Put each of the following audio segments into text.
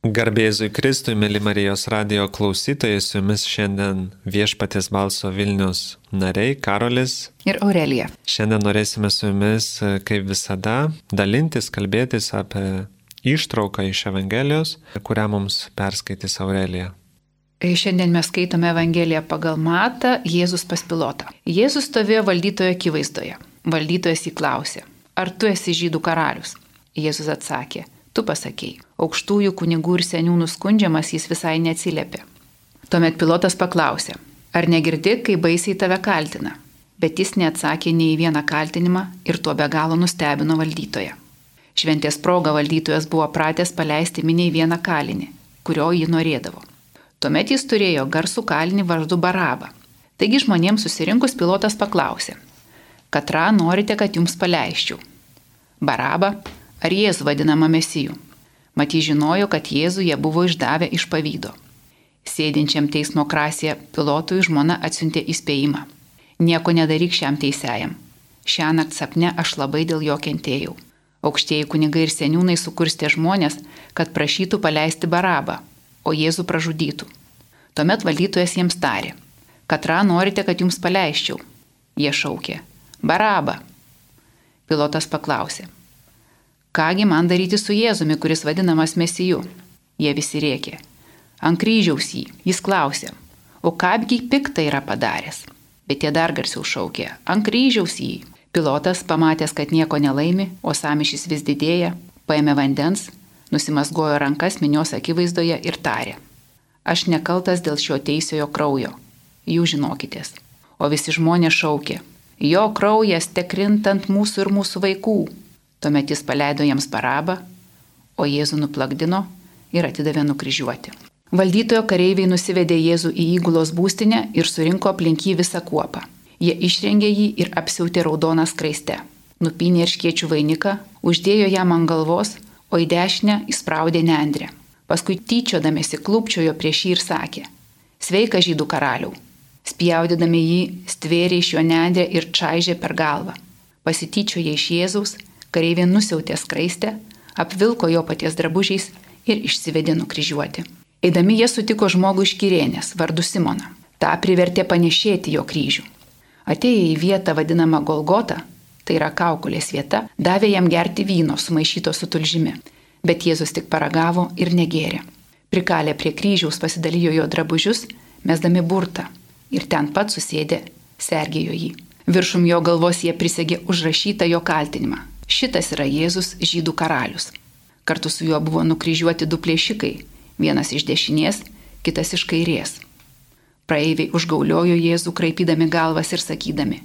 Garbėzui Kristui, mėly Marijos radio klausytojai, su jumis šiandien viešpatės balso Vilnius nariai Karolis ir Aurelija. Šiandien norėsime su jumis, kaip visada, dalintis, kalbėtis apie ištrauką iš Evangelijos, kurią mums perskaitys Aurelija. Šiandien mes skaitome Evangeliją pagal Matą Jėzus pas pilotą. Jėzus stovėjo valdytojo akivaizdoje. Valdytojas įklausė, ar tu esi žydų karalius? Jėzus atsakė, Tu pasakėjai. Aukštųjų kunigų ir seniūnų skundžiamas jis visai neatsiliepė. Tuomet pilotas paklausė, ar negirdi, kai baisiai tave kaltina. Bet jis neatsakė nei į vieną kaltinimą ir tuo be galo nustebino valdytoją. Šventės proga valdytojas buvo pratęs paleisti miniai vieną kalinį, kurio jį norėdavo. Tuomet jis turėjo garsų kalinį vardu Barabą. Taigi žmonėms susirinkus pilotas paklausė, katrą norite, kad jums paleisčiau? Barabą ar Jėzų vadinamą mesijų. Maty žinojo, kad Jėzų jie buvo išdavę iš pavydo. Sėdinčiam teismo krasėje pilotui žmona atsiuntė įspėjimą. Nieko nedaryk šiam teisėjam. Šią naktį sapne aš labai dėl jo kentėjau. Aukštieji kunigai ir seniūnai sukurstė žmonės, kad prašytų paleisti barabą, o Jėzų pražudytų. Tuomet valdytojas jiems tarė, katrą norite, kad jums paleisčiau. Jie šaukė, barabą. Pilotas paklausė, Kągi man daryti su Jėzumi, kuris vadinamas Mesiju? Jie visi rėkė. Ant kryžiaus jį. Jis klausė, o kapgi piktą yra padaręs? Bet jie dar garsiau šaukė, ant kryžiaus jį. Pilotas, pamatęs, kad nieko nelaimi, o samišys vis didėja, paėmė vandens, nusimasgojo rankas minios akivaizdoje ir tarė. Aš nekaltas dėl šio teisiojo kraujo. Jūs žinokitės. O visi žmonės šaukė. Jo kraujas tekrintant mūsų ir mūsų vaikų. Tuomet jis paleido jiems parabą, o Jėzų nuplakdino ir atidavė nukryžiuoti. Valdytojo kareiviai nusivedė Jėzų į įgulos būstinę ir surinko aplink jį visą kuopą. Jie išrengė jį ir apsiautė raudoną skraiste. Nupynė ir škiečių vainiką, uždėjo jam ant galvos, o į dešinę įspraudė nendrę. Paskui tyčiodamėsi klūpčiojo prieš jį ir sakė, Sveika žydų karaliau. Spjaudydami jį, stvėrė iš jo nendrę ir čaižė per galvą. Pasityčioje iš Jėzaus Kareivė nusiautė skraistę, apvilko jo paties drabužiais ir išsivedė nukryžiuoti. Eidami jie sutiko žmogų iš Kirenės, vardu Simona. Ta privertė panešėti jo kryžių. Atėję į vietą vadinamą Golgotą, tai yra kaukulės vieta, davė jam gerti vyno sumaišyto su tulžimi, bet Jėzus tik paragavo ir negėrė. Prikalę prie kryžiaus pasidalijo jo drabužius, mesdami burtą ir ten pat susėdė, sergėjo jį. Viršum jo galvos jie prisegė užrašytą jo kaltinimą Šitas yra Jėzus žydų karalius. Kartu su juo buvo nukryžiuoti du plėšikai, vienas iš dešinės, kitas iš kairės. Praeiviai užgauliojo Jėzų kraipydami galvas ir sakydami,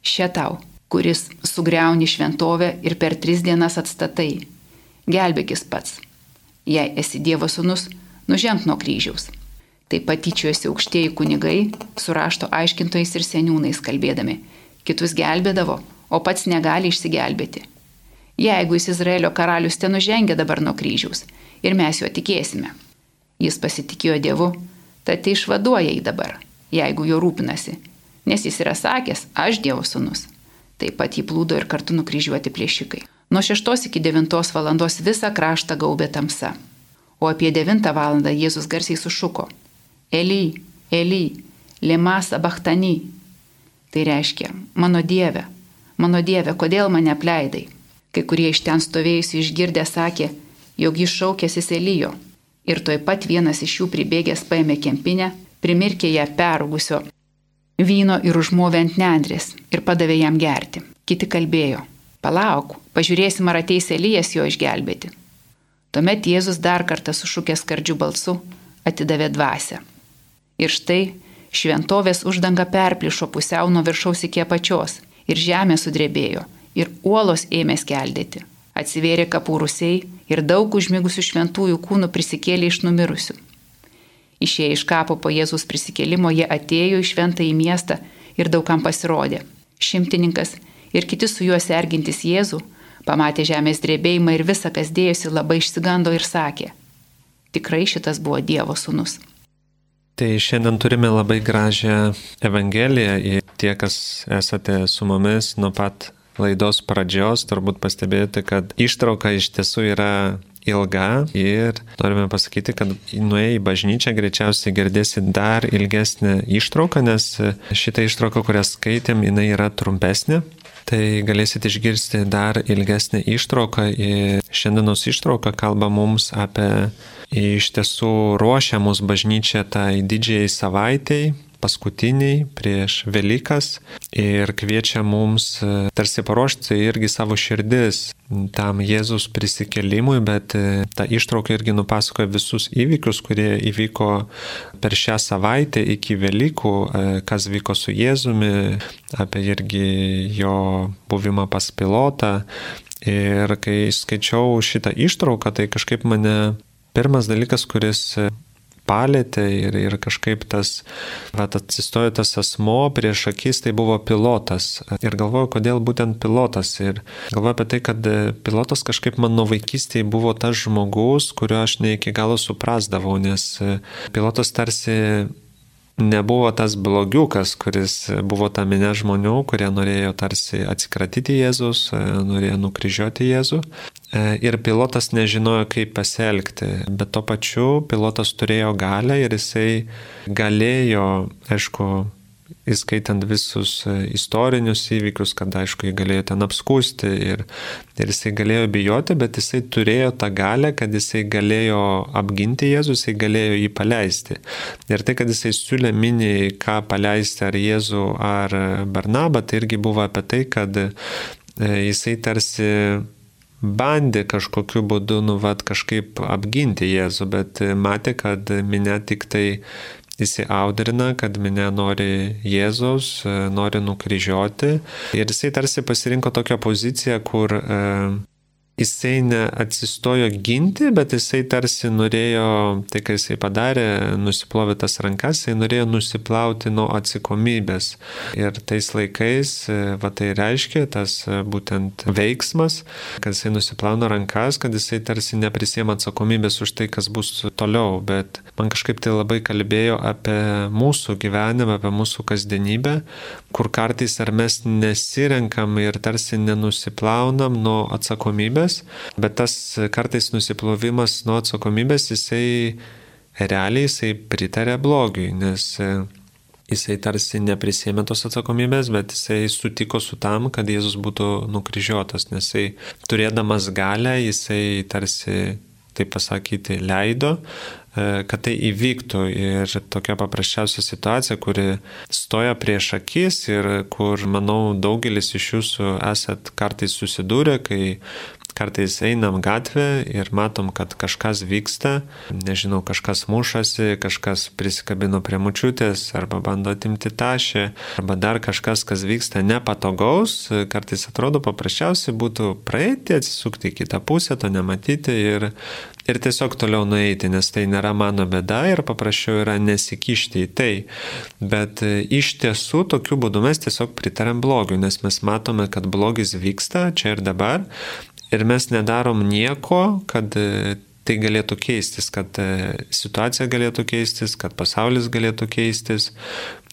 šia tau, kuris sugriauni šventovę ir per tris dienas atstatai, gelbėkis pats. Jei esi Dievo sunus, nuženk nuo kryžiaus. Taip pat tyčiuosi aukštieji kunigai, surašto aiškintojais ir seniūnais kalbėdami, kitus gelbėdavo, o pats negali išsigelbėti. Jeigu jis Izraelio karalius ten nužengia dabar nuo kryžiaus ir mes juo tikėsime. Jis pasitikėjo Dievu, tad išvaduoja jį dabar, jeigu jo rūpinasi, nes jis yra sakęs, aš Dievo sunus. Taip pat jį plūdo ir kartu nukryžiuoti plėšikai. Nuo 6 iki 9 valandos visą kraštą gaubė tamsa. O apie 9 valandą Jėzus garsiai sušuko. Ely, Ely, Limas abachtani. Tai reiškia, mano Dieve, mano Dieve, kodėl mane apleidai? Kai kurie iš ten stovėjusi išgirdę sakė, jog jis šaukėsi Elijo. Ir toj pat vienas iš jų pribėgęs paėmė kempinę, primirkė ją perugusio vyno ir užmovė ant nendrės ir padavė jam gerti. Kiti kalbėjo, palauk, pažiūrėsim, ar ateis Elijas jo išgelbėti. Tuomet Jėzus dar kartą sušukęs skardžių balsu atidavė dvasę. Ir štai šventovės uždanga perplišo pusiau nuo viršaus iki apačios ir žemė sudrebėjo ir uolos ėmė skeldėti. Atsivėrė kapūrusiai ir daug užmigusių šventųjų kūnų prisikėlė iš numirusių. Išėję iš kapo po Jėzus prisikėlimo jie atėjo į šventą į miestą ir daugam pasirodė. Šimtininkas ir kiti su juo sergintis Jėzų pamatė žemės drebėjimą ir visą, kas dėjosi, labai išsigando ir sakė, tikrai šitas buvo Dievo sūnus. Tai šiandien turime labai gražią Evangeliją. Tie, kas esate su mumis nuo pat laidos pradžios turbūt pastebėjote, kad ištrauka iš tiesų yra ilga ir norime pasakyti, kad nuėję į bažnyčią greičiausiai girdėsi dar ilgesnę ištrauką, nes šitą ištrauką, kurią skaitėm, jinai yra trumpesnė. Tai galėsit išgirsti dar ilgesnę ištrauką ir šiandienos ištrauka kalba mums apie iš tiesų ruošiamus bažnyčią tai didžiai savaitėjai, paskutiniai prieš Velykas ir kviečia mums e, tarsi paruošti irgi savo širdis tam Jėzus prisikelimui, bet e, ta ištrauka irgi nupasakoja visus įvykius, kurie įvyko per šią savaitę iki Velykų, e, kas vyko su Jėzumi, apie irgi jo buvimą pas pilotą. Ir kai skaičiau šitą ištrauką, tai kažkaip mane pirmas dalykas, kuris palėtė ir, ir kažkaip tas, vat, atsistojo tas asmo prieš akis, tai buvo pilotas. Ir galvoju, kodėl būtent pilotas. Ir galvoju apie tai, kad pilotas kažkaip mano vaikystėje buvo tas žmogus, kurio aš ne iki galo suprasdavau, nes pilotas tarsi nebuvo tas blogiukas, kuris buvo ta minė žmonių, kurie norėjo tarsi atsikratyti Jėzus, norėjo nukryžiuoti Jėzų. Ir pilotas nežinojo, kaip pasielgti, bet tuo pačiu pilotas turėjo galę ir jisai galėjo, aišku, įskaitant visus e, istorinius įvykius, kad aišku, jį galėjo ten apskūsti ir, ir jisai galėjo bijoti, bet jisai turėjo tą galę, kad jisai galėjo apginti Jėzų, jisai galėjo jį paleisti. Ir tai, kad jisai siūlė mini, ką paleisti ar Jėzų ar Barnabą, tai irgi buvo apie tai, kad e, jisai tarsi bandė kažkokiu būdu, nu, vad, kažkaip apginti Jėzų, bet matė, kad minė tik tai įsiaudrina, kad minė nori Jėzaus, nori nukryžiuoti. Ir jisai tarsi pasirinko tokią poziciją, kur e, jisai neatsistojo ginti, bet jisai tarsi norėjo, tai ką jisai padarė, nusiplovė tas rankas, jisai norėjo nusiplauti nuo atsakomybės. Ir tais laikais, va tai reiškia tas būtent veiksmas, kad jisai nusiplauna rankas, kad jisai tarsi neprisėmė atsakomybės už tai, kas bus toliau, bet man kažkaip tai labai kalbėjo apie mūsų gyvenimą, apie mūsų kasdienybę, kur kartais ar mes nesirenkam ir tarsi nenusiplaunam nuo atsakomybės atsakomybės, bet tas kartais nusiplovimas nuo atsakomybės, jisai realiai jisai pritarė blogiui, nes e, jisai tarsi neprisėmė tos atsakomybės, bet jisai sutiko su tam, kad Jėzus būtų nukryžiuotas, nes jisai turėdamas galę, jisai tarsi, taip pasakyti, leido, e, kad tai įvyktų. Ir tokia paprasčiausia situacija, kuri stoja prieš akis ir kur, manau, daugelis iš jūsų esat kartais susidūrę, kai Kartais einam gatvę ir matom, kad kažkas vyksta, nežinau, kažkas mušasi, kažkas prisikabino prie mučiutės arba bando atimti tašę, arba dar kažkas, kas vyksta nepatogaus, kartais atrodo paprasčiausiai būtų praeiti, atsisukti į kitą pusę, to nematyti ir, ir tiesiog toliau nueiti, nes tai nėra mano bėda ir paprasčiau yra nesikišti į tai. Bet e, iš tiesų tokiu būdu mes tiesiog pritarėm blogiu, nes mes matome, kad blogis vyksta čia ir dabar ir mes nedarom nieko, kad e, tai galėtų keistis, kad e, situacija galėtų keistis, kad pasaulis galėtų keistis.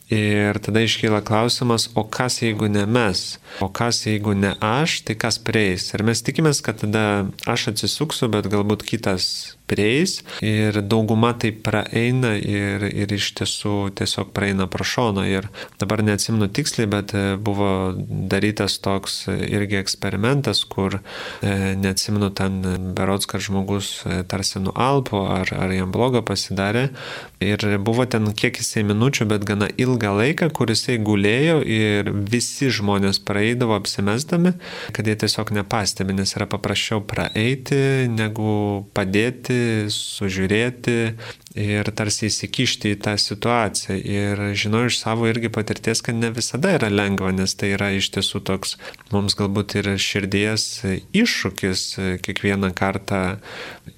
Ir tada iškyla klausimas, o kas jeigu ne mes, o kas jeigu ne aš, tai kas prieis. Ir mes tikimės, kad tada aš atsisuksiu, bet galbūt kitas prieis ir dauguma tai praeina ir, ir iš tiesų tiesiog praeina pro šoną. Ir dabar neatsimnu tiksliai, bet e, buvo darytas toks irgi eksperimentas, kur e, neatsimnu ten berots, kad žmogus e, tarsi nuo Alpo ar, ar jam blogo pasidarė. Ir buvo ten kiek jisai minučių, bet gana ilgą laiką, kur jisai gulėjo ir visi žmonės praeidavo apsimesdami, kad jie tiesiog nepastebi, nes yra paprasčiau praeiti negu padėti sužiūrėti ir tarsi įsikišti į tą situaciją. Ir žinau iš savo irgi patirties, kad ne visada yra lengva, nes tai yra iš tiesų toks mums galbūt ir širdies iššūkis kiekvieną kartą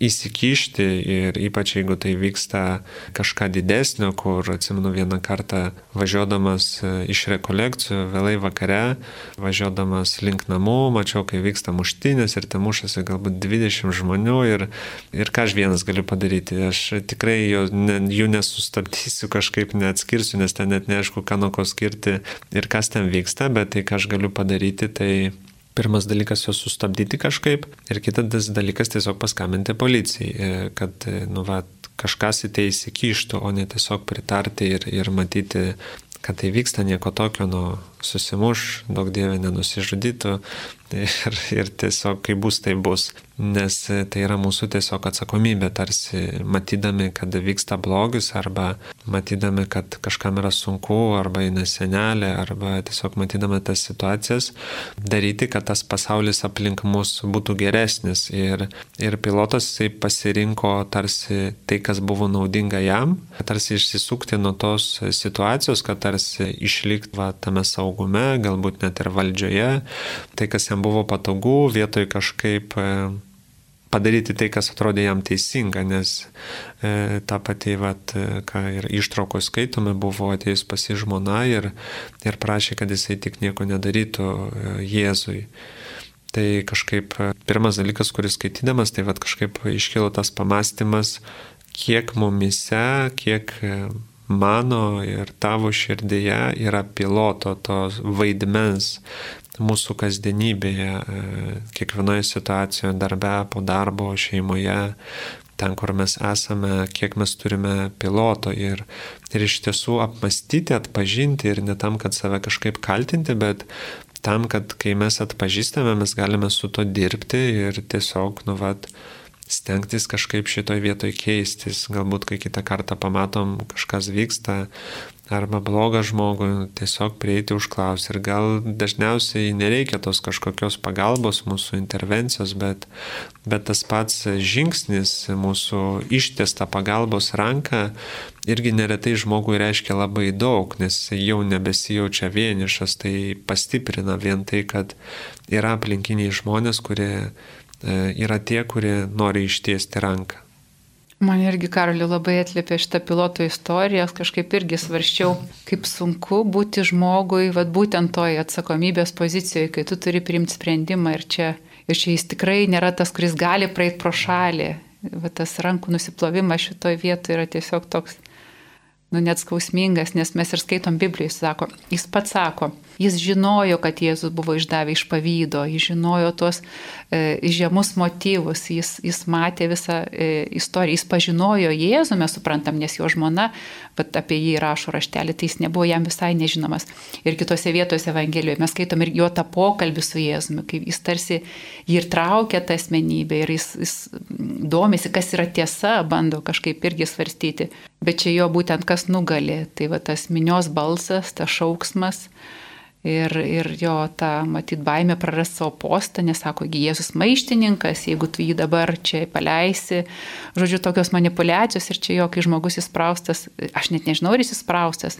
įsikišti ir ypač jeigu tai vyksta kažką didesnio, kur atsimenu vieną kartą važiuodamas iš rekolekcijų vėlai vakare, važiuodamas link namų, mačiau, kai vyksta muštinės ir ten mušasi galbūt 20 žmonių ir, ir ką aš vienas galiu padaryti. Aš tikrai jo, ne, jų nesustabdysiu, kažkaip neatskirsiu, nes ten net neaišku, ką nuo ko skirti ir kas ten vyksta, bet tai, ką aš galiu padaryti, tai pirmas dalykas juos sustabdyti kažkaip ir kitas dalykas tiesiog paskambinti policijai, e, kad, e, nu, va, kažkas į tai įsikištų, o ne tiesiog pritarti ir, ir matyti, kad tai vyksta nieko tokio, nu, susimuš, daug dievė nenusižudytų ir, ir tiesiog kaip bus, tai bus. Nes tai yra mūsų tiesiog atsakomybė, tarsi matydami, kad vyksta blogis, arba matydami, kad kažkam yra sunku, arba eina senelė, arba tiesiog matydami tas situacijas, daryti, kad tas pasaulis aplink mus būtų geresnis. Ir, ir pilotas jisai pasirinko tarsi tai, kas buvo naudinga jam, tarsi išsisukti nuo tos situacijos, kad tarsi išlikti va, tame saugume saugume, galbūt net ir valdžioje, tai kas jam buvo patogu, vietoj kažkaip e, padaryti tai, kas atrodė jam teisinga, nes e, ta pati, vat, e, ką ir ištraukos skaitome, buvo atėjus pasi žmona ir, ir prašė, kad jisai tik nieko nedarytų e, Jėzui. Tai kažkaip e, pirmas dalykas, kuris skaitydamas, tai vad kažkaip iškilo tas pamastymas, kiek mumise, kiek mano ir tavo širdėje yra piloto tos vaidmens mūsų kasdienybėje, e, kiekvienoje situacijoje, darbe, po darbo, šeimoje, ten, kur mes esame, kiek mes turime piloto. Ir, ir iš tiesų apmastyti, atpažinti ir ne tam, kad save kažkaip kaltinti, bet tam, kad kai mes atpažįstame, mes galime su to dirbti ir tiesiog, nu, vad, stengtis kažkaip šitoj vietoj keistis. Galbūt, kai kitą kartą pamatom, kažkas vyksta arba blogą žmogų, tiesiog prieiti užklausti. Ir gal dažniausiai nereikia tos kažkokios pagalbos, mūsų intervencijos, bet, bet tas pats žingsnis, mūsų ištiesta pagalbos ranka irgi neretai žmogui reiškia labai daug, nes jau nebesijaučia vienišas, tai pastiprina vien tai, kad yra aplinkiniai žmonės, kurie yra tie, kurie nori ištiesti ranką. Man irgi, Karoli, labai atlėpė šitą piloto istoriją, kažkaip irgi svarščiau, kaip sunku būti žmogui, vad būtent toj atsakomybės pozicijoje, kai tu turi priimti sprendimą ir čia, ir čia jis tikrai nėra tas, kuris gali praeiti pro šalį. Va tas rankų nusiplovimas šitoje vietoje yra tiesiog toks, nu net skausmingas, nes mes ir skaitom Bibliją, jis sako, jis pats sako, Jis žinojo, kad Jėzus buvo išdavę iš pavydo, jis žinojo tuos e, žemus motyvus, jis, jis matė visą e, istoriją, jis pažinojo Jėzų, mes suprantam, nes jo žmona, bet apie jį rašo raštelį, tai jis nebuvo jam visai nežinomas. Ir kitose vietose Evangelijoje mes skaitom ir jo tą pokalbį su Jėzumi, kai jis tarsi jį ir traukia tą asmenybę ir jis, jis domisi, kas yra tiesa, bando kažkaip irgi svarstyti. Bet čia jo būtent kas nugali, tai va tas minios balsas, tas šauksmas, Ir, ir jo ta, matyt, baime praras savo postą, nes sako, Jėzus maištininkas, jeigu tu jį dabar čia paleisi, žodžiu, tokios manipulacijos ir čia jo, kai žmogus įspraustas, aš net nežinau, ar jis įspraustas,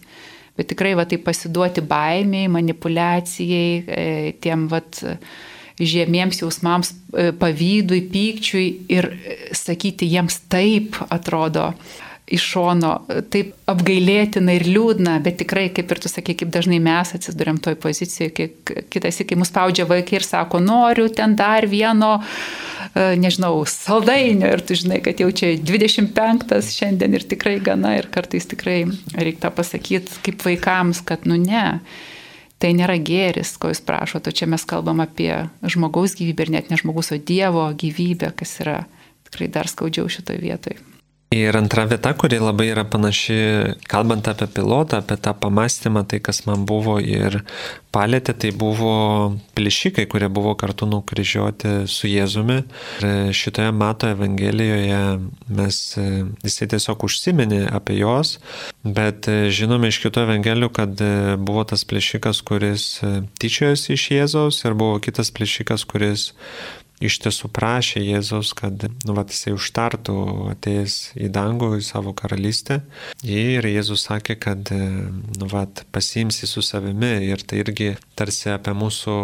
bet tikrai va tai pasiduoti baimiai, manipulacijai, e, tiem va žemiems jausmams, e, pavydui, pykčiui ir e, sakyti jiems taip atrodo iš šono taip apgailėtina ir liūdna, bet tikrai, kaip ir tu sakai, kaip dažnai mes atsidurėm toj pozicijoje, kai kitas, kai mus spaudžia vaikai ir sako, noriu ten dar vieno, e, nežinau, saldainio ir tu žinai, kad jau čia 25 šiandien ir tikrai gana ir kartais tikrai reikia pasakyti kaip vaikams, kad nu ne. Tai nėra gėris, ko jūs prašote, o čia mes kalbam apie žmogaus gyvybę ir net ne žmogaus, o Dievo gyvybę, kas yra tikrai dar skaudžiau šitoje vietoje. Ir antra vieta, kuri labai yra panaši, kalbant apie pilotą, apie tą pamastymą, tai kas man buvo ir palėtė, tai buvo plėšikai, kurie buvo kartu nukryžiuoti su Jėzumi. Ir šitoje Mato Evangelijoje mes, jisai tiesiog užsiminė apie juos, bet žinome iš kitų Evangelijų, kad buvo tas plėšikas, kuris tyčiojosi iš Jėzaus ir buvo kitas plėšikas, kuris iš tiesų prašė Jėzaus, kad nu, vat, jisai užtartų atėjęs į dangų, į savo karalystę. Ir Jėzus sakė, kad nu, vat, pasiimsi su savimi ir tai irgi tarsi apie mūsų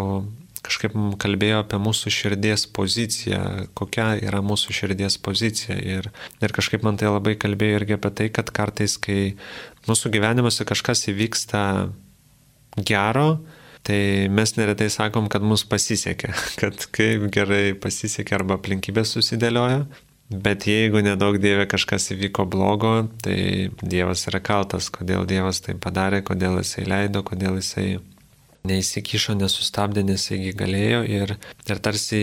kažkaip kalbėjo apie mūsų širdies poziciją, kokia yra mūsų širdies pozicija. Ir, ir kažkaip man tai labai kalbėjo irgi apie tai, kad kartais, kai mūsų gyvenimuose kažkas įvyksta gero, Tai mes neretai sakom, kad mums pasisekė, kad kaip gerai pasisekė arba aplinkybės susidėliojo, bet jeigu nedaug Dieve kažkas įvyko blogo, tai Dievas yra kaltas, kodėl Dievas tai padarė, kodėl Jisai leido, kodėl Jisai neįsikišo, nesustabdė, nes jisgi galėjo. Ir, ir tarsi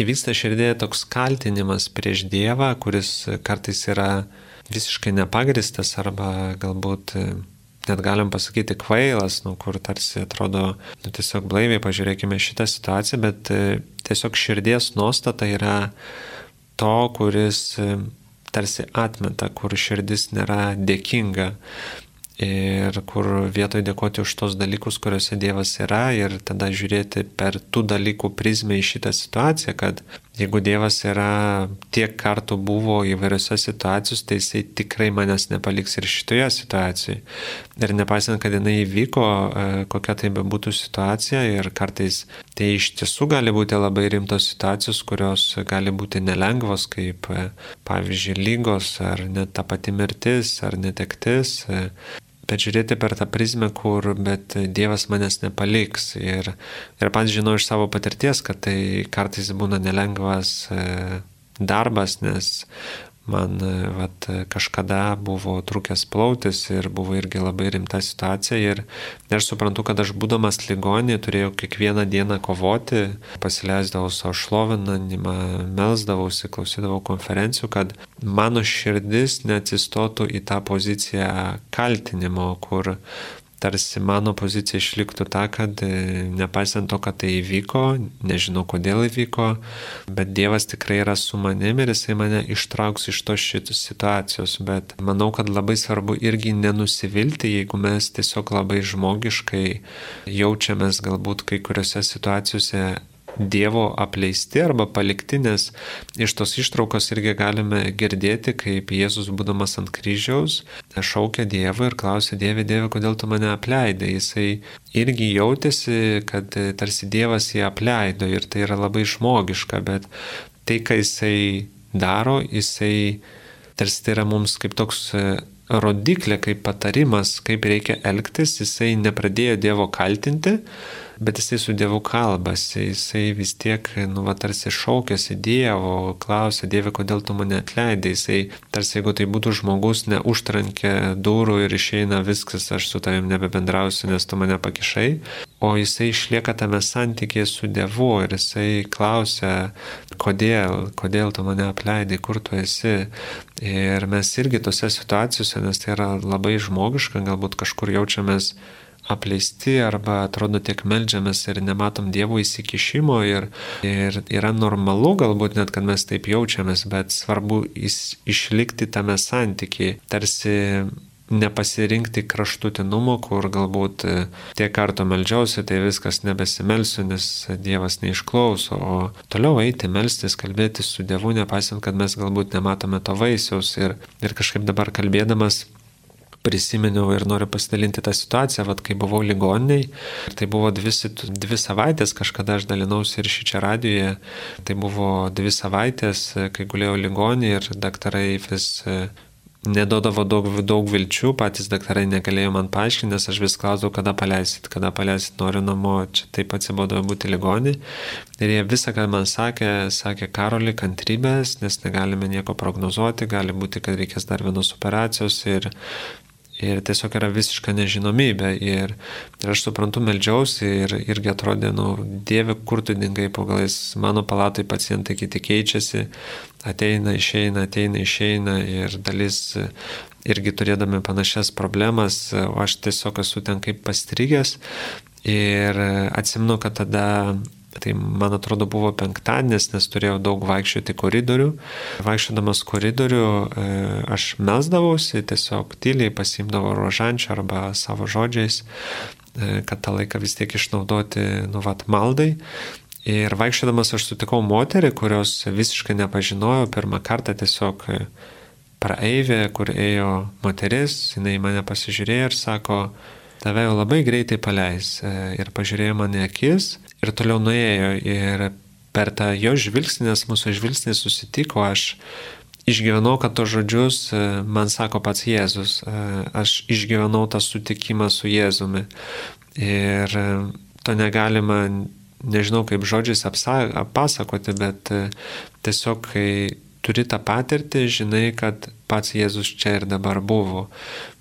įvyksta širdėje toks kaltinimas prieš Dievą, kuris kartais yra visiškai nepagristas arba galbūt net galim pasakyti kvailas, nu, kur tarsi atrodo, nu, tiesiog blaiviai pažiūrėkime šitą situaciją, bet tiesiog širdies nuostata yra to, kuris tarsi atmeta, kur širdis nėra dėkinga ir kur vietoj dėkoti už tos dalykus, kuriuose Dievas yra ir tada žiūrėti per tų dalykų prizmę į šitą situaciją, kad jeigu Dievas yra tiek kartų buvo įvairiose situacijose, tai jisai tikrai manęs nepaliks ir šitoje situacijoje. Ir nepaisant, kad jinai įvyko, e, kokia tai bebūtų situacija ir kartais tai iš tiesų gali būti labai rimtos situacijos, kurios gali būti nelengvos, kaip e, pavyzdžiui lygos ar net ta pati mirtis ar netektis e, bet žiūrėti per tą prizmę, kur, bet Dievas manęs nepaliks. Ir, ir pats žinau iš savo patirties, kad tai kartais būna nelengvas e, darbas, nes man vat, kažkada buvo trūkęs plautis ir buvo irgi labai rimta situacija ir aš suprantu, kad aš būdamas ligonį turėjau kiekvieną dieną kovoti, pasileisdavau savo šlovinimą, melsdavausi, klausydavau konferencijų, kad mano širdis neatsistotų į tą poziciją kaltinimo, kur tarsi mano pozicija išliktų ta, kad e, nepaisant to, kad tai įvyko, nežinau kodėl įvyko, bet Dievas tikrai yra su manimi ir jisai mane ištrauks iš tos šitos situacijos. Bet manau, kad labai svarbu irgi nenusivilti, jeigu mes tiesiog labai žmogiškai jaučiamės galbūt kai kuriuose situacijose Dievo apleisti arba palikti, nes iš tos ištraukos irgi galime girdėti, kaip Jėzus būdamas ant kryžiaus šaukia Dievą ir klausia Dieve, Dieve, kodėl tu mane apleidai. Jisai irgi jautėsi, kad tarsi Dievas jį apleido ir tai yra labai žmogiška, bet tai, ką jisai daro, jisai tarsi tai yra mums kaip toks rodiklė, kaip patarimas, kaip reikia elgtis, jisai nepradėjo Dievo kaltinti, bet jisai su Dievu kalbasi, jisai vis tiek, nu, va, tarsi šaukėsi Dievo, klausė Dieve, kodėl tu mane atleidai, jisai tarsi jeigu tai būtų žmogus, neužtrankė durų ir išeina viskas, aš su tavim nebebendrausiu, nes tu mane pakišai, o jisai išlieka tame santykėje su Dievu ir jisai klausia, kodėl, kodėl tu mane apleidai, kur tu esi. Ir mes irgi tose situacijose, nes tai yra labai žmogiška, galbūt kažkur jaučiamės apleisti arba atrodo tiek melžiamės ir nematom Dievo įsikišimo ir, ir yra normalu galbūt net, kad mes taip jaučiamės, bet svarbu išlikti tame santykiai, tarsi nepasirinkti kraštutinumo, kur galbūt e, tiek kartų melžiausi, tai viskas nebesimelsiu, nes Dievas neišklauso, o toliau eiti, melstis, kalbėti su Dievu, nepaisant, kad mes galbūt nematome to vaisiaus. Ir, ir kažkaip dabar kalbėdamas prisiminiau ir noriu pasidalinti tą situaciją, vad kai buvau ligoniai. Tai buvo dvi, dvi savaitės, kažkada aš dalinausi ir šį čia radijoje. Tai buvo dvi savaitės, kai gulėjau ligonį ir daktarai vis e, nedodavo daug, daug vilčių, patys daktarai negalėjo man paaiškinti, nes aš vis klausdavau, kada paleisit, kada paleisit, noriu namo, čia taip atsibodo būti ligonį. Ir jie visą, ką man sakė, sakė Karoli, kantrybės, nes negalime nieko prognozuoti, gali būti, kad reikės dar vienos operacijos ir ir tiesiog yra visiška nežinomybė. Ir, ir aš suprantu, melžiausi ir irgi atrodė, nu, Dieve, kur tu dingai po galais, mano palatai pacientai kiti keičiasi, ateina, išeina, ateina, išeina ir dalis irgi turėdami panašias problemas, o aš tiesiog esu ten kaip pastrigęs. Ir atsimenu, kad tada Tai man atrodo buvo penktadienis, nes turėjau daug vaikščioti koridorių. Vaikščiodamas koridorių e, aš melsdavausi, tiesiog tyliai pasimdavau rožančią arba savo žodžiais, e, kad tą laiką vis tiek išnaudoti, nu, vat, maldai. Ir vaikščiodamas aš sutikau moterį, kurios visiškai nepažinojau, pirmą kartą tiesiog e, praeivė, kur ėjo moteris, jinai mane pasižiūrėjo ir sako, tave jau labai greitai paleis. Ir pažiūrėjo mane akis ir toliau nuėjo. Ir per tą jo žvilgsnį, nes mūsų žvilgsnį susitiko, aš išgyvenau, kad to žodžius e, man sako pats Jėzus. E, aš išgyvenau tą sutikimą su Jėzumi. Ir e, to negalima, nežinau kaip žodžiais apsakoti, bet tiesiog kai turi tą patirtį, žinai, kad pats Jėzus čia ir dabar buvo.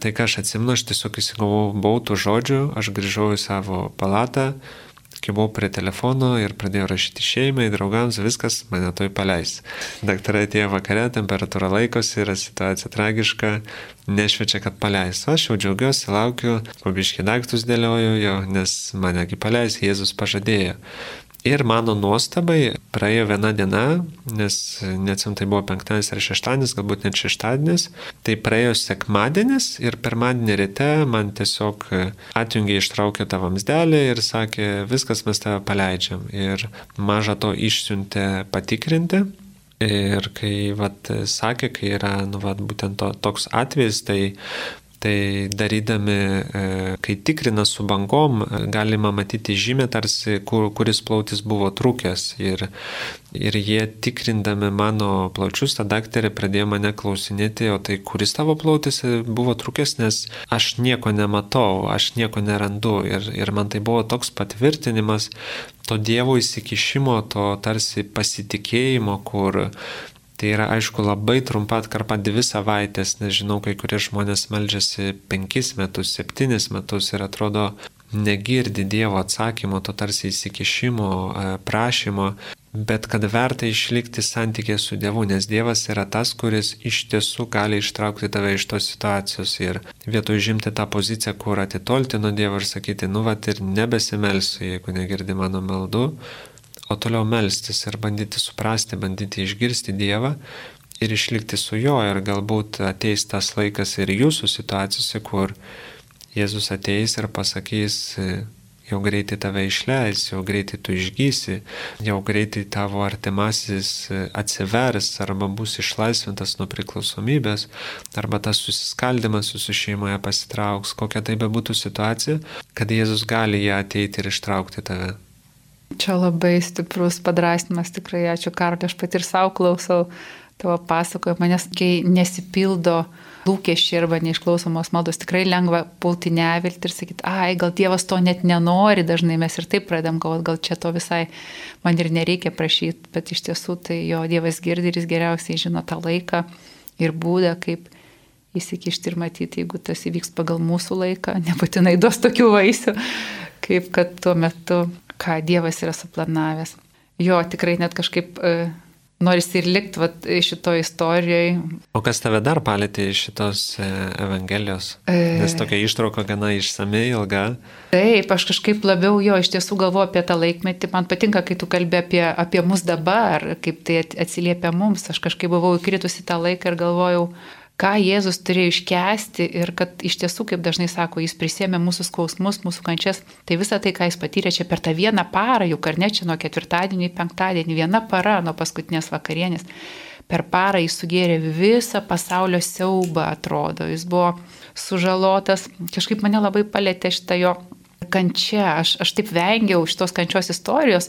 Tai ką aš atsimenu, aš tiesiog įsigavau bautų žodžių, aš grįžau į savo palatą, kai buvau prie telefono ir pradėjau rašyti šeimai, draugams, viskas mane toj paleis. Daktarai atėjo vakare, temperatūra laikosi, yra situacija tragiška, nešviečia, kad paleis. Aš jau džiaugiuosi, laukiu, pabiški daiktus dėlioju jo, nes manegi paleis, Jėzus pažadėjo. Ir mano nuostabai praėjo viena diena, nes neatsim tai buvo penktadienis ar šeštadienis, galbūt net šeštadienis, tai praėjo sekmadienis ir pirmadienį ryte man tiesiog atjungė ištraukė tą vamsdelį ir sakė, viskas mes tave paleidžiam. Ir mažą to išsiuntė patikrinti. Ir kai vat, sakė, kai yra nu, vat, būtent to, toks atvejis, tai Tai darydami, e, kai tikrina su bangom, galima matyti žymę tarsi, kur, kuris plautis buvo trūkęs. Ir, ir jie tikrindami mano plaučius, ta daktarė pradėjo mane klausinėti, o tai kuris tavo plautis buvo trūkęs, nes aš nieko nematau, aš nieko nerandu. Ir, ir man tai buvo toks patvirtinimas to Dievo įsikišimo, to tarsi pasitikėjimo, kur Tai yra, aišku, labai trumpa atkarpa dvi savaitės, nes žinau, kai kurie žmonės melžiasi penkis metus, septynis metus ir atrodo negirdi Dievo atsakymo, to tarsi įsikišimo, e, prašymo, bet kad verta išlikti santykė su Dievu, nes Dievas yra tas, kuris iš tiesų gali ištraukti tave iš tos situacijos ir vietoj žimti tą poziciją, kur atitolti nuo Dievo ir sakyti, nu vat ir nebesimelsiu, jeigu negirdi mano maldų, o toliau melstis ir bandyti suprasti, bandyti išgirsti Dievą ir išlikti su juo ir galbūt ateis tas laikas ir jūsų situacijose, kur Jėzus ateis ir pasakys, jau greitai tave išleis, jau greitai tu išgysi, jau greitai tavo artimasis atsivers arba bus išlaisvintas nuo priklausomybės, arba tas susiskaldimas jūsų šeimoje pasitrauks, kokia tai bebūtų situacija, kad Jėzus gali ją ateiti ir ištraukti tave. Čia labai stiprus padrasnimas, tikrai ačiū Karlė, aš pat ir savo klausau tavo pasakojimą, nes kai nesipildo lūkesčiai arba neišklausomos maldos, tikrai lengva pulti nevilti ir sakyti, ai, gal Dievas to net nenori, dažnai mes ir taip pradėm galvoti, gal čia to visai man ir nereikia prašyti, bet iš tiesų tai jo Dievas girdi ir jis geriausiai žino tą laiką ir būdą, kaip įsikišti ir matyti, jeigu tas įvyks pagal mūsų laiką, nebūtinai duos tokių vaisių, kaip kad tuo metu ką Dievas yra suplanavęs. Jo, tikrai net kažkaip e, norisi ir likti vat, šitoje istorijoje. O kas tave dar palėtė iš šitos e, Evangelijos? E... Nes tokia ištrauka gana išsamei, ilga. Taip, aš kažkaip labiau jo iš tiesų galvoju apie tą laikmetį. Man patinka, kai tu kalbė apie, apie mus dabar, kaip tai atsiliepia mums. Aš kažkaip buvau įkritusi tą laiką ir galvojau, ką Jėzus turėjo iškesti ir kad iš tiesų, kaip dažnai sako, jis prisėmė mūsų skausmus, mūsų kančias, tai visą tai, ką jis patyrė čia per tą vieną parą, juk ar ne čia nuo ketvirtadienio į penktadienį, viena para nuo paskutinės vakarienės, per parą jis sugėrė visą pasaulio siaubą, atrodo, jis buvo sužalotas, kažkaip mane labai palėtė šitą jo kančia. Aš, aš taip vengiau šitos kančios istorijos.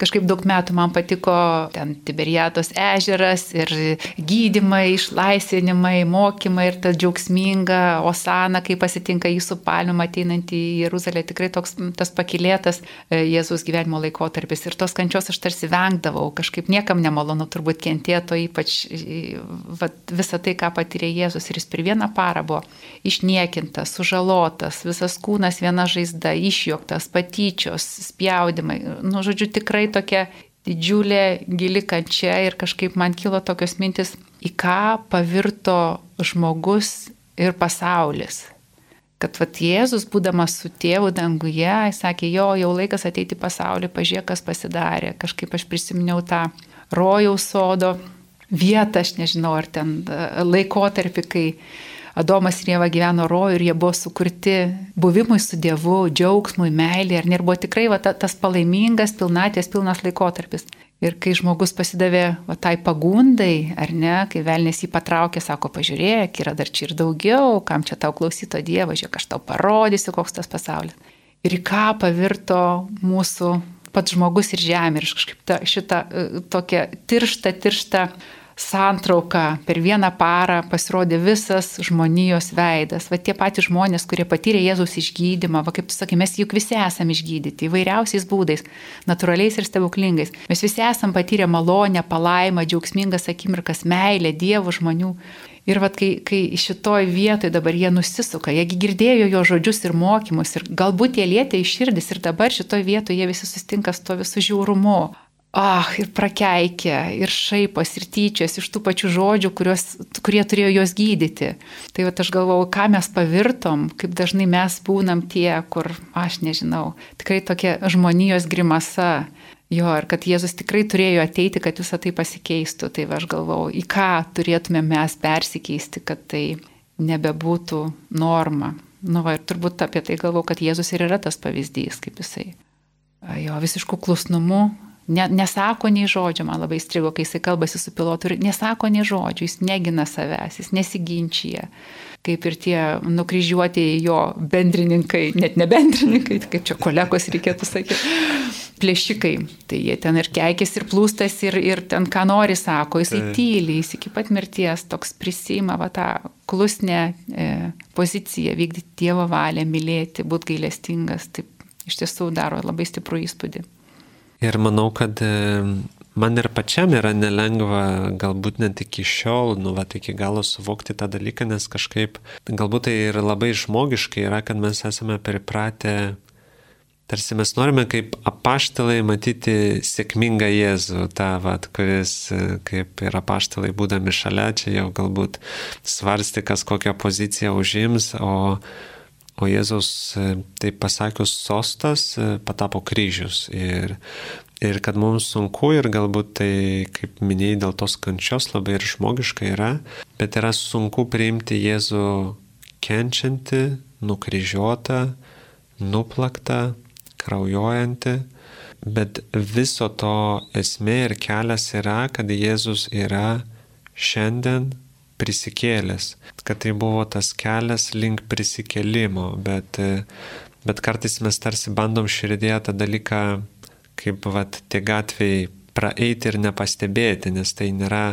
Kažkaip daug metų man patiko ten Tiberiatos ežeras ir gydimai, išlaisvinimai, mokymai ir ta džiaugsminga Osana, kai pasitinka jį su palmiu ateinant į Jeruzalę. Tikrai toks tas pakilėtas e, Jėzus gyvenimo laikotarpis. Ir tos kančios aš tarsi vengdavau. Kažkaip niekam nemalonu turbūt kentėto, ypač va, visą tai, ką patyrė Jėzus. Ir jis per vieną parą buvo išniekintas, sužalotas, visas kūnas viena žaizda išjuoktas, patyčios, spjaudimai. Nu, žodžiu, tikrai tokia didžiulė gili kančia ir kažkaip man kilo tokios mintis, į ką pavirto žmogus ir pasaulis. Kad vat Jėzus, būdamas su tėvu danguje, jis sakė, jo, jau laikas ateiti į pasaulį, pažiūrėk, kas pasidarė. Kažkaip aš prisiminiau tą rojaus sodo vietą, aš nežinau, ar ten laikotarpį, kai Adomas ir Jėva gyveno rojų ir jie buvo sukurti buvimui su Dievu, džiaugsmui, meilė. Ir buvo tikrai va, tas palaimingas, pilnatės, pilnas laikotarpis. Ir kai žmogus pasidavė va, tai pagundai, ar ne, kai velnės jį patraukė, sako, pažiūrėk, yra dar čia ir daugiau, kam čia tau klausyto Dievo, žiūrėk, aš tau parodysiu, koks tas pasaulis. Ir į ką pavirto mūsų pats žmogus ir žemė. Ir kažkaip ta, šitą e, tokią tirštą, tirštą santrauką per vieną parą pasirodė visas žmonijos veidas. Va tie patys žmonės, kurie patyrė Jėzaus išgydymą, va kaip tu sakai, mes juk visi esame išgydyti įvairiausiais būdais, natūraliais ir stebuklingais. Mes visi esame patyrę malonę, palaimą, džiaugsmingas akimirkas, meilę, Dievo žmonių. Ir vad, kai, kai šitoj vietoj dabar jie nusisuka, jiegi girdėjo jo žodžius ir mokymus, ir galbūt jie lietė į širdis, ir dabar šitoj vietoj jie visi sustinka su to visų žiaurumu. Ah, ir prakeikia, ir šaipas, ir tyčias iš tų pačių žodžių, kurios, kurie turėjo juos gydyti. Tai va aš galvau, ką mes pavirtom, kaip dažnai mes būnam tie, kur, aš nežinau, tikrai tokia žmonijos grimasa. Jo, ir kad Jėzus tikrai turėjo ateiti, kad visą tai pasikeistų. Tai va aš galvau, į ką turėtume mes persikeisti, kad tai nebebūtų norma. Nu, va, ir turbūt apie tai galvau, kad Jėzus ir yra tas pavyzdys, kaip jisai. Jo, visiškų klusnumu, Ne, nesako nei žodžio, man labai strigo, kai jisai kalbasi su pilotu ir nesako nei žodžio, jis negina savęs, jis nesiginčia. Kaip ir tie nukryžiuoti jo bendrininkai, net ne bendrininkai, kaip čia kolegos reikėtų sakyti, plėšikai. Tai jie ten ir keikės, ir plūstas, ir, ir ten ką nori sako, jisai tai. tyliai, jis iki pat mirties toks prisima va, tą klusnę e, poziciją, vykdyti Dievo valią, mylėti, būti gailestingas. Taip iš tiesų daro labai stiprų įspūdį. Ir manau, kad e, man ir pačiam yra nelengva, galbūt net iki šiol, nu, va, iki galo suvokti tą dalyką, nes kažkaip, galbūt tai ir labai žmogiškai yra, kad mes esame pripratę, tarsi mes norime kaip apaštalai matyti sėkmingą Jėzų, tą, va, kuris e, kaip ir apaštalai būdami šalia, čia jau galbūt svarsti, kas kokią poziciją užims, o O Jėzaus, e, taip pasakius, sostas e, patapo kryžius. Ir, ir kad mums sunku ir galbūt tai, kaip minėjai, dėl tos kančios labai ir žmogiška yra, bet yra sunku priimti Jėzų kenčiantį, nukryžiuotą, nuplaktą, kraujuojantį. Bet viso to esmė ir kelias yra, kad Jėzus yra šiandien prisikėlęs, kad tai buvo tas kelias link prisikėlimo, bet, bet kartais mes tarsi bandom širdėje tą dalyką, kaip vat, tie gatviai praeiti ir nepastebėti, nes tai nėra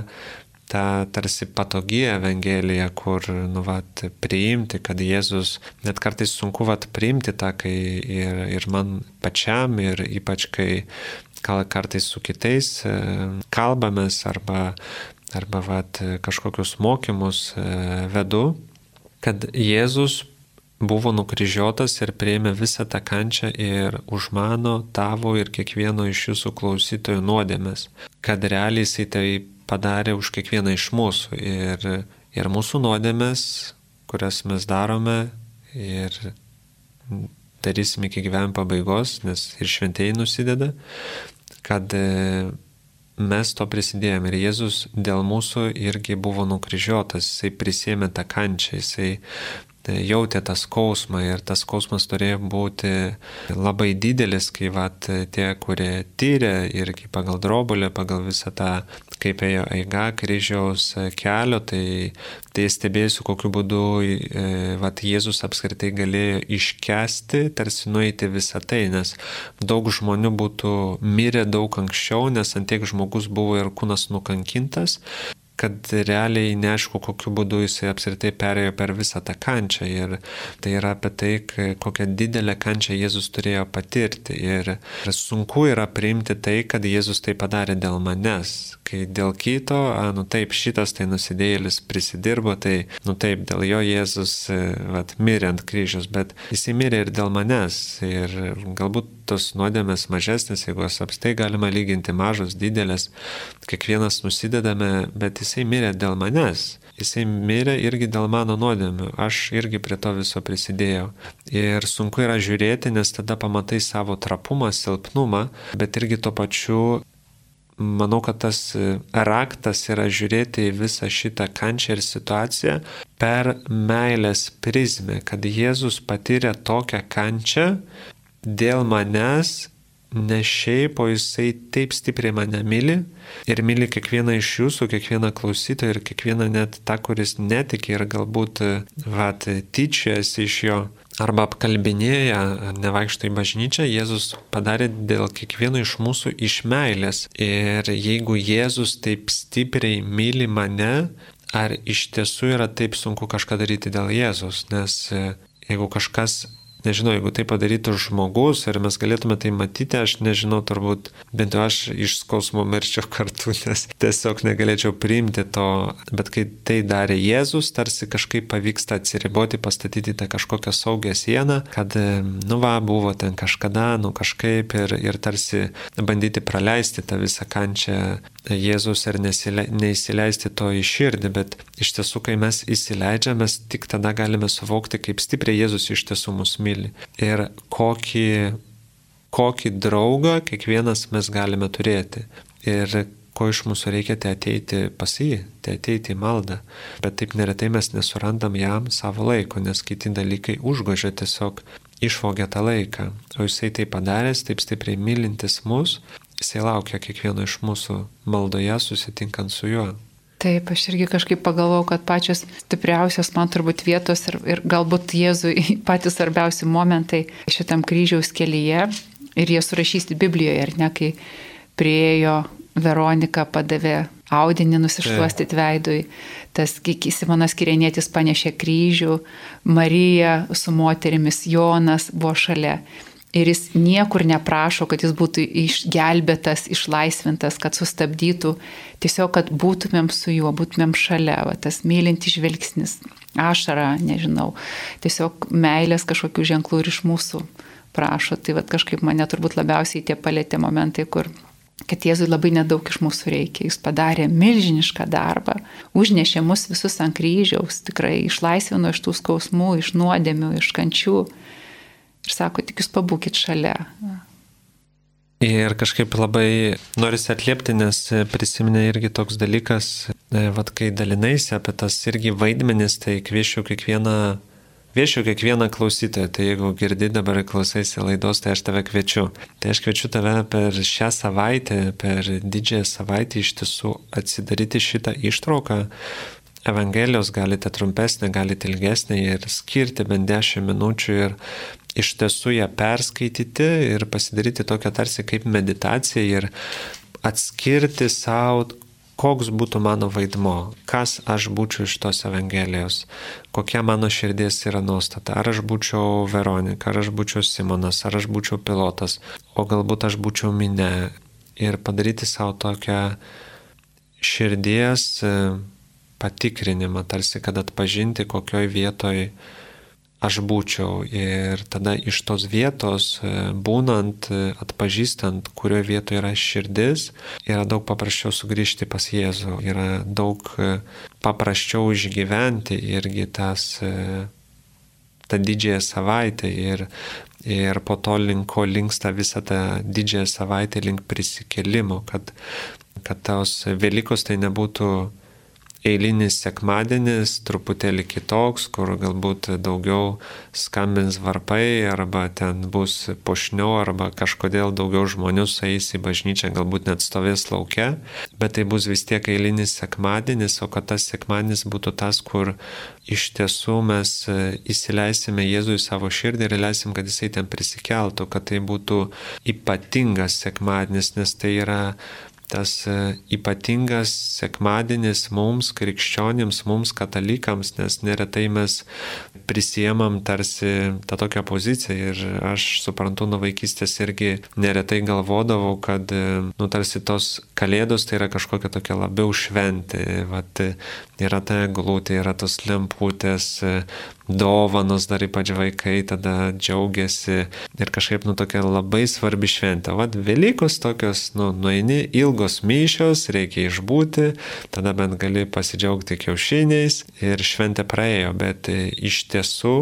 ta tarsi patogi evangelija, kur, nu, vat, priimti, kad Jėzus, net kartais sunku, vat, priimti tą, kai ir, ir man pačiam, ir ypač kai gal kartais su kitais e, kalbamės arba arba vat, kažkokius mokymus e, vedu, kad Jėzus buvo nukryžiuotas ir prieimė visą tą kančią ir už mano, tavo ir kiekvieno iš jūsų klausytojų nuodėmės, kad realiai jisai tai padarė už kiekvieną iš mūsų. Ir, ir mūsų nuodėmės, kurias mes darome ir darysim iki gyvenimo pabaigos, nes ir šventėjai nusideda, kad mes to prisidėjome ir Jėzus dėl mūsų irgi buvo nukryžiuotas, jisai prisėmė tą kančią, jisai jautė tą skausmą ir tas skausmas turėjo būti labai didelis, kai vat, tie, kurie tyrė irgi pagal drobulę, pagal visą tą, kaip ėjo eiga kryžiaus kelio, tai, tai stebėsiu, kokiu būdu e, vat, Jėzus apskritai galėjo iškesti, tarsi nueiti visą tai, nes daug žmonių būtų mirę daug anksčiau, nes antiek žmogus buvo ir kūnas nukankintas, kad realiai neaišku, kokiu būdu jisai apskritai perėjo per visą tą kančią. Ir tai yra apie tai, kokią didelę kančią Jėzus turėjo patirti. Ir sunku yra priimti tai, kad Jėzus tai padarė dėl manęs. Kai dėl kito, a, nu taip, šitas tai nusidėjėlis prisidirbo, tai, nu taip, dėl jo Jėzus e, vat, mirė ant kryžius, bet jisai mirė ir dėl manęs. Ir galbūt tos nuodėmės mažesnės, jeigu jas apstai galima lyginti mažos, didelės, kiekvienas nusidedame, bet jisai mirė dėl manęs. Jisai mirė irgi dėl mano nuodėmių, aš irgi prie to viso prisidėjau. Ir sunku yra žiūrėti, nes tada pamatai savo trapumą, silpnumą, bet irgi tuo pačiu manau, kad tas raktas yra žiūrėti į visą šitą kančią ir situaciją per meilės prizmę, kad Jėzus patyrė tokią kančią, dėl manęs, ne šiaip, o jisai taip stipriai mane myli ir myli kiekvieną iš jūsų, kiekvieną klausytoją ir kiekvieną net tą, kuris netiki ir galbūt, vat, tyčiasi iš jo arba apkalbinėja, nevaikšto į bažnyčią, Jėzus padarė dėl kiekvieno iš mūsų iš meilės. Ir jeigu Jėzus taip stipriai myli mane, ar iš tiesų yra taip sunku kažką daryti dėl Jėzus, nes jeigu kažkas nežinau, jeigu tai padarytų žmogus ir mes galėtume tai matyti, aš nežinau, turbūt bent jau aš iš skausmo mirčiau kartu, nes tiesiog negalėčiau priimti to, bet kai tai darė Jėzus, tarsi kažkaip pavyksta atsiriboti, pastatyti tą kažkokią saugią sieną, kad, nu va, buvo ten kažkada, nu kažkaip ir, ir tarsi bandyti praleisti tą visą kančią Jėzus ir nesile, neįsileisti to į širdį, bet iš tiesų, kai mes įsileidžiame, tik tada galime suvokti, kaip stipriai Jėzus iš tiesų mus myli myli. Ir kokį, kokį draugą kiekvienas mes galime turėti. Ir ko iš mūsų reikia, tai ateiti pas jį, tai ateiti į maldą. Bet taip neretai mes nesurandam jam savo laiko, nes kiti dalykai užgožia tiesiog išvogia tą laiką. O jisai tai padaręs, taip stipriai mylintis mus, jisai laukia kiekvieno iš mūsų maldoje susitinkant su juo. Taip, aš irgi kažkaip pagalvojau, kad pačios stipriausios man turbūt vietos ir, ir galbūt Jėzui patys svarbiausi momentai šitam kryžiaus kelyje. Ir jie surašyti Biblijoje, ar ne, kai priejo Veronika padavė audinį nusišluostyti veidui, tas Simonas Kirenėtis panešė kryžių, Marija su moterimis Jonas buvo šalia. Ir jis niekur neprašo, kad jis būtų išgelbėtas, išlaisvintas, kad sustabdytų, tiesiog, kad būtumėm su juo, būtumėm šalia, va, tas mylintis žvilgsnis, ašara, nežinau, tiesiog meilės kažkokių ženklų ir iš mūsų prašo. Tai va, kažkaip mane turbūt labiausiai tie palėtė momentai, kur kad Jėzui labai nedaug iš mūsų reikia. Jis padarė milžinišką darbą, užnešė mus visus ant kryžiaus, tikrai išlaisvino iš tų skausmų, iš nuodėmių, iš kančių ir sako, tik jūs pabūkit šalia. Ir kažkaip labai norisi atliepti, nes prisiminė irgi toks dalykas, e, vad kai dalinaisi apie tas irgi vaidmenis, tai kviečiu kiekvieną, kviečiu kiekvieną klausytoją, tai jeigu girdi dabar klausaisi laidos, tai aš tave kviečiu. Tai aš kviečiu tave per šią savaitę, per didžiąją savaitę iš tiesų atsidaryti šitą ištrauką, Evangelijos galite trumpesnę, galite ilgesnę ir skirti bent 10 minučių ir iš tiesų ją perskaityti ir pasidaryti tokią tarsi kaip meditaciją ir atskirti savo, koks būtų mano vaidmo, kas aš būčiau iš tos Evangelijos, kokia mano širdies yra nuostata, ar aš būčiau Veronika, ar aš būčiau Simonas, ar aš būčiau pilotas, o galbūt aš būčiau minė ir padaryti savo tokią širdies e, patikrinimą, tarsi kad atpažinti, kokioj vietoj aš būčiau. Ir tada iš tos vietos, e, būnant, e, atpažįstant, kurioje vietoje yra širdis, yra daug paprasčiau sugrįžti pas Jėzų, yra daug e, paprasčiau išgyventi irgi tas tą didžiąją savaitę ir, ir po to linko linksta visą tą didžiąją savaitę link prisikelimo, kad, kad tos Velykos tai nebūtų eilinis sekmadienis truputėlį kitoks, kur galbūt daugiau skambins varpai arba ten bus pošniau arba kažkodėl daugiau žmonių sueis į bažnyčią, galbūt net stovės laukia, bet tai bus vis tiek eilinis sekmadienis, o kad tas sekmadienis būtų tas, kur iš tiesų mes įsileisime Jėzų į savo širdį ir leisim, kad jisai ten prisikeltų, kad tai būtų ypatingas sekmadienis, nes tai yra tas e, ypatingas sekmadienis mums, krikščionims, mums katalikams, nes neretai mes prisėmam tarsi tą tokią poziciją. Ir aš suprantu nuo vaikystės irgi neretai galvodavau, kad, e, nu, tarsi tos kalėdos tai yra kažkokia tokia labiau šventė, vat, yra ta glūtė, yra tos lemputės, dovanos, dar ypač vaikai tada džiaugiasi ir kažkaip, nu, tokia labai svarbi šventė. Vat Velykos tokios, nu, nueini ilgos myšios, reikia išbūti, tada bent gali pasidžiaugti kiaušiniais ir šventė praėjo, bet e, iš tiesų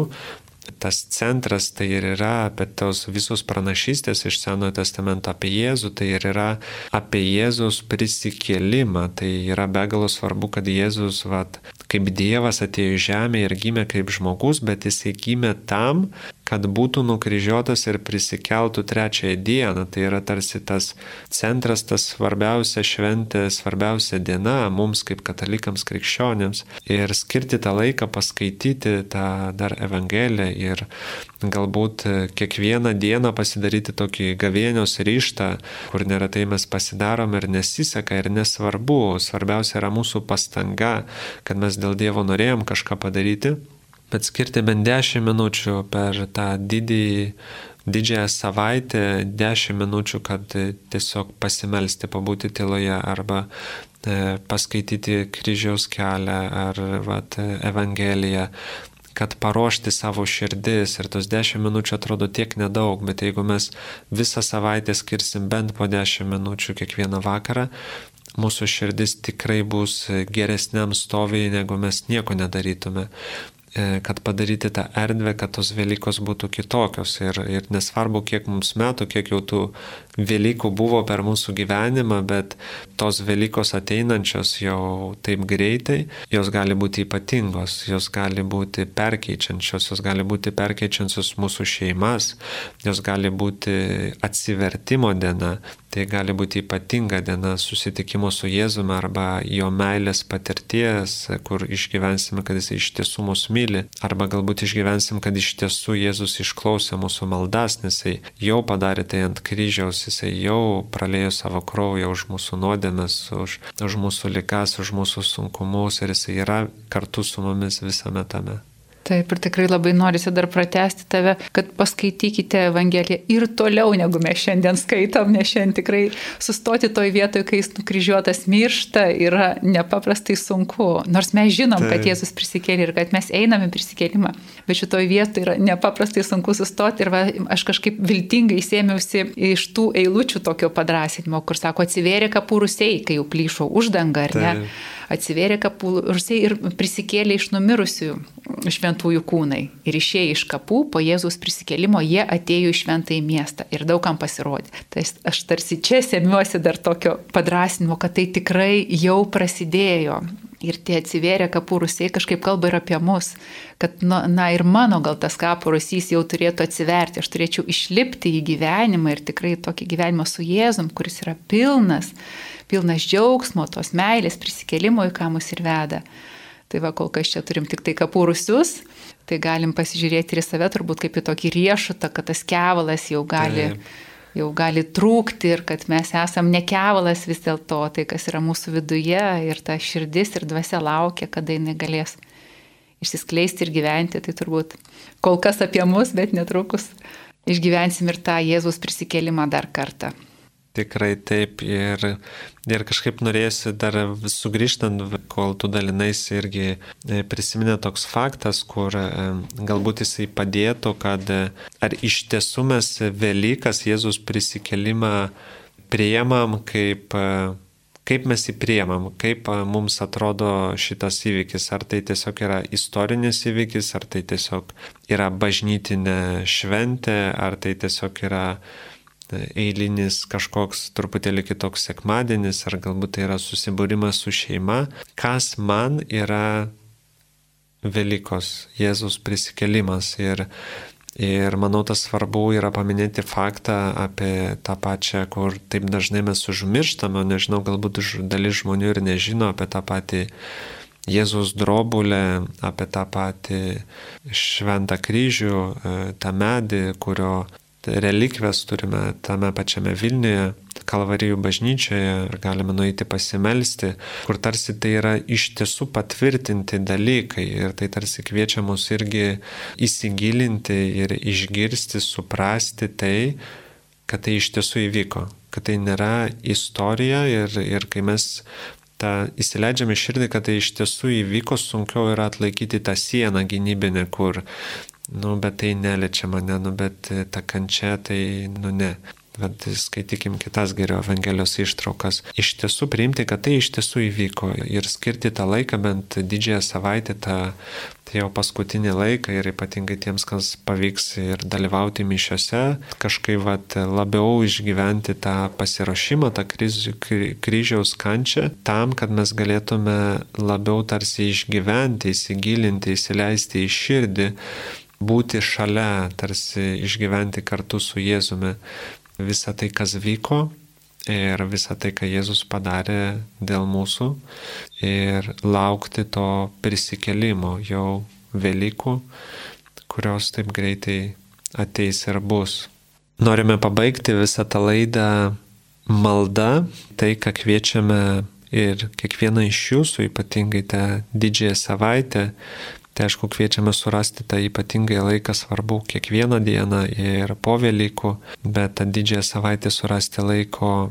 tas centras tai ir yra apie tos visus pranašystės iš Senojo testamento apie Jėzų, tai ir yra apie Jėzus prisikėlimą. Tai yra be galo svarbu, kad Jėzus, vat, kaip Dievas atėjo į žemę ir gimė kaip žmogus, bet jisai gimė tam, kad būtų nukryžiuotas ir prisikeltų trečiąją dieną. Tai yra tarsi tas centras, tas svarbiausia šventė, svarbiausia diena mums kaip katalikams krikščionėms. Ir skirti tą laiką paskaityti tą dar Evangeliją ir galbūt kiekvieną dieną pasidaryti tokį gavėnios ryštą, kur neretai mes pasidarom ir nesiseka ir nesvarbu. Svarbiausia yra mūsų pastanga, kad mes dėl Dievo norėjom kažką padaryti bet skirti bent 10 minučių per tą didį, didžiąją savaitę, 10 minučių, kad tiesiog pasimelsti, pabūti tyloje arba e, paskaityti kryžiaus kelią ar vat, Evangeliją, kad paruošti savo širdis ir tos 10 minučių atrodo tiek nedaug, bet jeigu mes visą savaitę skirsim bent po 10 minučių kiekvieną vakarą, mūsų širdis tikrai bus geresniam stoviai, negu mes nieko nedarytume. E, kad padaryti tą erdvę, kad tos Velykos būtų kitokios. Ir, ir nesvarbu, kiek mums metų, kiek jau tų Velykų buvo per mūsų gyvenimą, bet tos Velykos ateinančios jau taip greitai, jos gali būti ypatingos, jos gali būti perkeičiančios, jos gali būti perkeičiančios mūsų šeimas, jos gali būti atsivertimo diena, Tai gali būti ypatinga diena susitikimo su Jėzumi arba jo meilės patirties, kur išgyvensime, kad jis iš tiesų mus myli, arba galbūt išgyvensim, kad iš tiesų Jėzus išklausė mūsų maldas, nes jisai jau padarė tai ant kryžiaus, jisai jau pralėjo savo kraują už mūsų nuodėmes, už, už mūsų likas, už mūsų sunkumus ir jisai yra kartu su mumis visame tame. Taip, ir tikrai labai norisi dar pratesti tave, kad paskaitykite Evangeliją ir toliau, negu mes šiandien skaitom, nes šiandien tikrai sustoti toj vietoje, kai jis nukryžiuotas miršta, yra nepaprastai sunku. Nors mes žinom, Taip. kad Jėzus prisikėlė ir kad mes einame prisikėlimą, bet šitoj vietoje yra nepaprastai sunku sustoti ir va, aš kažkaip viltingai sėmiausi iš tų eilučių tokio padrasinimo, kur sako, atsivėrė kapūrusiai, kai jau plyšo uždanga, ar ne? Atsivėrė kapų rusiai ir prisikėlė iš numirusių šventųjų kūnai. Ir išėję iš kapų po Jėzaus prisikėlimo jie atėjo į šventąjį miestą ir daugam pasirodė. Tai aš tarsi čia semiuosi dar tokio padrasinimo, kad tai tikrai jau prasidėjo. Ir tie atsivėrė kapų rusiai kažkaip kalba ir apie mus, kad na, na ir mano gal tas kapų rusys jau turėtų atsiverti, aš turėčiau išlipti į gyvenimą ir tikrai tokį gyvenimą su Jėzum, kuris yra pilnas pilnas džiaugsmo, tos meilės, prisikėlimo, į ką mus ir veda. Tai va, kol kas čia turim tik tai kapūrusius, tai galim pasižiūrėti ir į save turbūt kaip į tokį riešutą, kad tas kevalas jau gali, Taip. jau gali trūkti ir kad mes esam ne kevalas vis dėlto, tai kas yra mūsų viduje ir ta širdis ir dvasia laukia, kada jinai galės išsiskleisti ir gyventi. Tai turbūt kol kas apie mus, bet netrukus išgyvensim ir tą Jėzus prisikėlimą dar kartą. Tikrai taip ir, ir kažkaip norėjusi dar sugrįžtant, kol tu dalinais irgi e, prisiminė toks faktas, kur e, galbūt jisai padėtų, kad e, ar iš tiesų mes Velykas Jėzus prisikelimą priemam kaip kaip mes jį priemam, kaip mums atrodo šitas įvykis, ar tai tiesiog yra istorinis įvykis, ar tai tiesiog yra bažnytinė šventė, ar tai tiesiog yra eilinis kažkoks truputėlį kitoks sekmadienis, ar galbūt tai yra susibūrimas su šeima, kas man yra Velykos, Jėzus prisikelimas. Ir, ir manau, tas svarbu yra paminėti faktą apie tą pačią, kur taip dažnai mes užmirštame, nežinau, galbūt dalis žmonių ir nežino apie tą patį Jėzus drobulę, apie tą patį šventą kryžių, e, tą medį, kurio relikvės turime tame pačiame Vilniuje, Kalvarijų bažnyčioje ir galime nueiti pasimelsti, kur tarsi tai yra iš tiesų patvirtinti dalykai ir tai tarsi kviečia mus irgi įsigilinti ir išgirsti, suprasti tai, kad tai iš tiesų įvyko, kad tai nėra istorija ir, ir kai mes tą įsileidžiame širdį, kad tai iš tiesų įvyko, sunkiau yra atlaikyti tą sieną gynybinę, kur nu, bet tai neliečia mane, nu, bet e, ta kančia, tai, nu, ne. Bet skaitykim kitas geriau Evangelijos ištraukas. Iš tiesų priimti, kad tai iš tiesų įvyko ir skirti tą laiką, bent didžiąją savaitę, tą tai jau paskutinį laiką ir ypatingai tiems, kas pavyks ir dalyvauti mišiuose, kažkaip vat, labiau išgyventi tą pasiruošimą, tą kryžiaus kančią, tam, kad mes galėtume labiau tarsi išgyventi, įsigilinti, įsileisti į širdį būti šalia, tarsi išgyventi kartu su Jėzumi visą tai, kas vyko ir visą tai, ką Jėzus padarė dėl mūsų ir laukti to prisikelimo jau Velykų, kurios taip greitai ateis ir bus. Norime pabaigti visą tą laidą malda, tai, ką kviečiame ir kiekvieną iš jūsų, ypatingai tą didžiąją savaitę, Tai aišku, kviečiame surasti tą ypatingą laiką, svarbu kiekvieną dieną ir po Velykų, bet tą didžiąją savaitę surasti laiko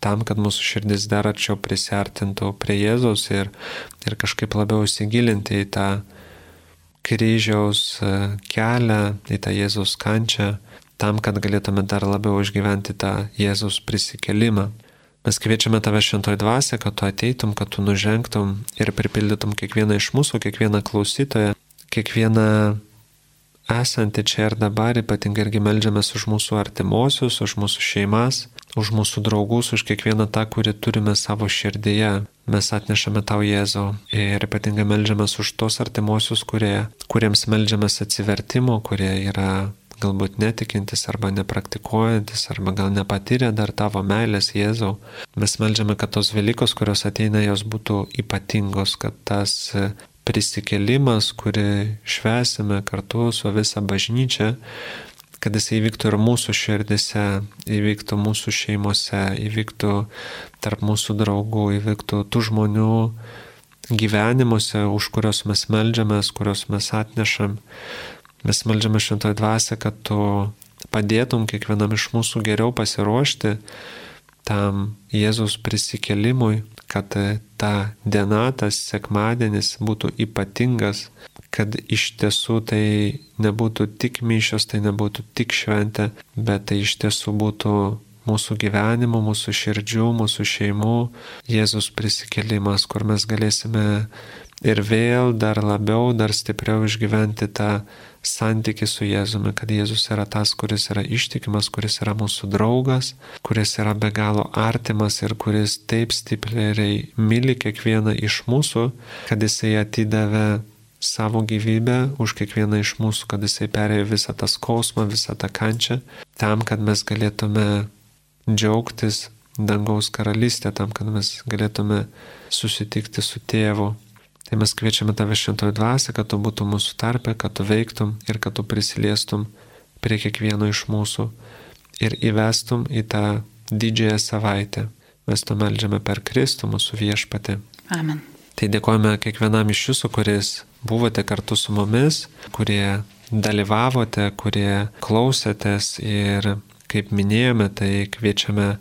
tam, kad mūsų širdis dar arčiau prisartintų prie Jėzaus ir, ir kažkaip labiau įsigilinti į tą kryžiaus e, kelią, į tą Jėzaus kančią, tam, kad galėtume dar labiau išgyventi tą Jėzaus prisikelimą. Mes kviečiame tave šventoj dvasia, kad tu ateitum, kad tu nužengtum ir pripildytum kiekvieną iš mūsų, kiekvieną klausytoją, kiekvieną esantį čia ir dabar, ypatingai irgi melžiamės už mūsų artimuosius, už mūsų šeimas, už mūsų draugus, už kiekvieną tą, kurį turime savo širdyje. Mes atnešame tau Jėzau ir ypatingai melžiamės už tos artimuosius, kurie, kuriems melžiamės atsivertimo, kurie yra galbūt netikintis arba nepraktikuojantis arba gal nepatyrė dar tavo meilės Jėzau. Mes melžiame, kad tos Velykos, kurios ateina, jos būtų ypatingos, kad tas prisikėlimas, kurį švesime kartu su visa bažnyčia, kad jis įvyktų ir mūsų širdise, įvyktų mūsų šeimose, įvyktų tarp mūsų draugų, įvyktų tų žmonių gyvenimuose, už kurios mes melžiamės, kurios mes atnešam. Mes melžiame šventoje dvasia, kad tu padėtum kiekvienam iš mūsų geriau pasiruošti tam Jėzaus prisikelimui, kad ta diena, tas sekmadienis būtų ypatingas, kad iš tiesų tai nebūtų tik mišios, tai nebūtų tik šventė, bet tai iš tiesų būtų mūsų gyvenimo, mūsų širdžių, mūsų šeimų Jėzus prisikelimas, kur mes galėsime ir vėl dar labiau, dar stipriau išgyventi tą santyki su Jėzumi, kad Jėzus yra tas, kuris yra ištikimas, kuris yra mūsų draugas, kuris yra be galo artimas ir kuris taip stipriai myli kiekvieną iš mūsų, kad jisai atidavė savo gyvybę už kiekvieną iš mūsų, kad jisai perėjo visą tą skausmą, visą tą kančią, tam, kad mes galėtume džiaugtis dangaus karalystė, tam, kad mes galėtume susitikti su tėvu Tai mes kviečiame tave šventoji dvasia, kad tu būtum mūsų tarpe, kad tu veiktum ir kad tu prisiliestum prie kiekvieno iš mūsų ir įvestum į tą didžiąją savaitę. Mes to melžiame per Kristų mūsų viešpatį. Amen. Tai dėkojame kiekvienam iš jūsų, kuris buvote kartu su mumis, kurie dalyvavote, kurie klausėtės ir kaip minėjome, tai kviečiame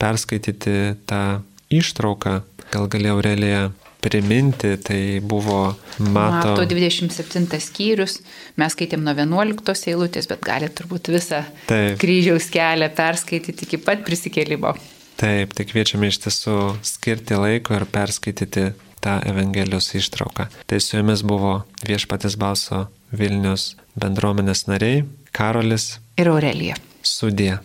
perskaityti tą ištrauką. Gal galėjau realiai priminti, tai buvo Mato. Mato 27 skyrius, mes skaitėm nuo 11 eilutės, bet galite turbūt visą Taip. kryžiaus kelią perskaityti iki pat prisikėlimo. Taip, tai kviečiame iš tiesų skirti laiko ir perskaityti tą Evangelijos ištrauką. Tai su jumis buvo viešpatis balso Vilnius bendruomenės nariai Karolis ir Aurelija. Sudė.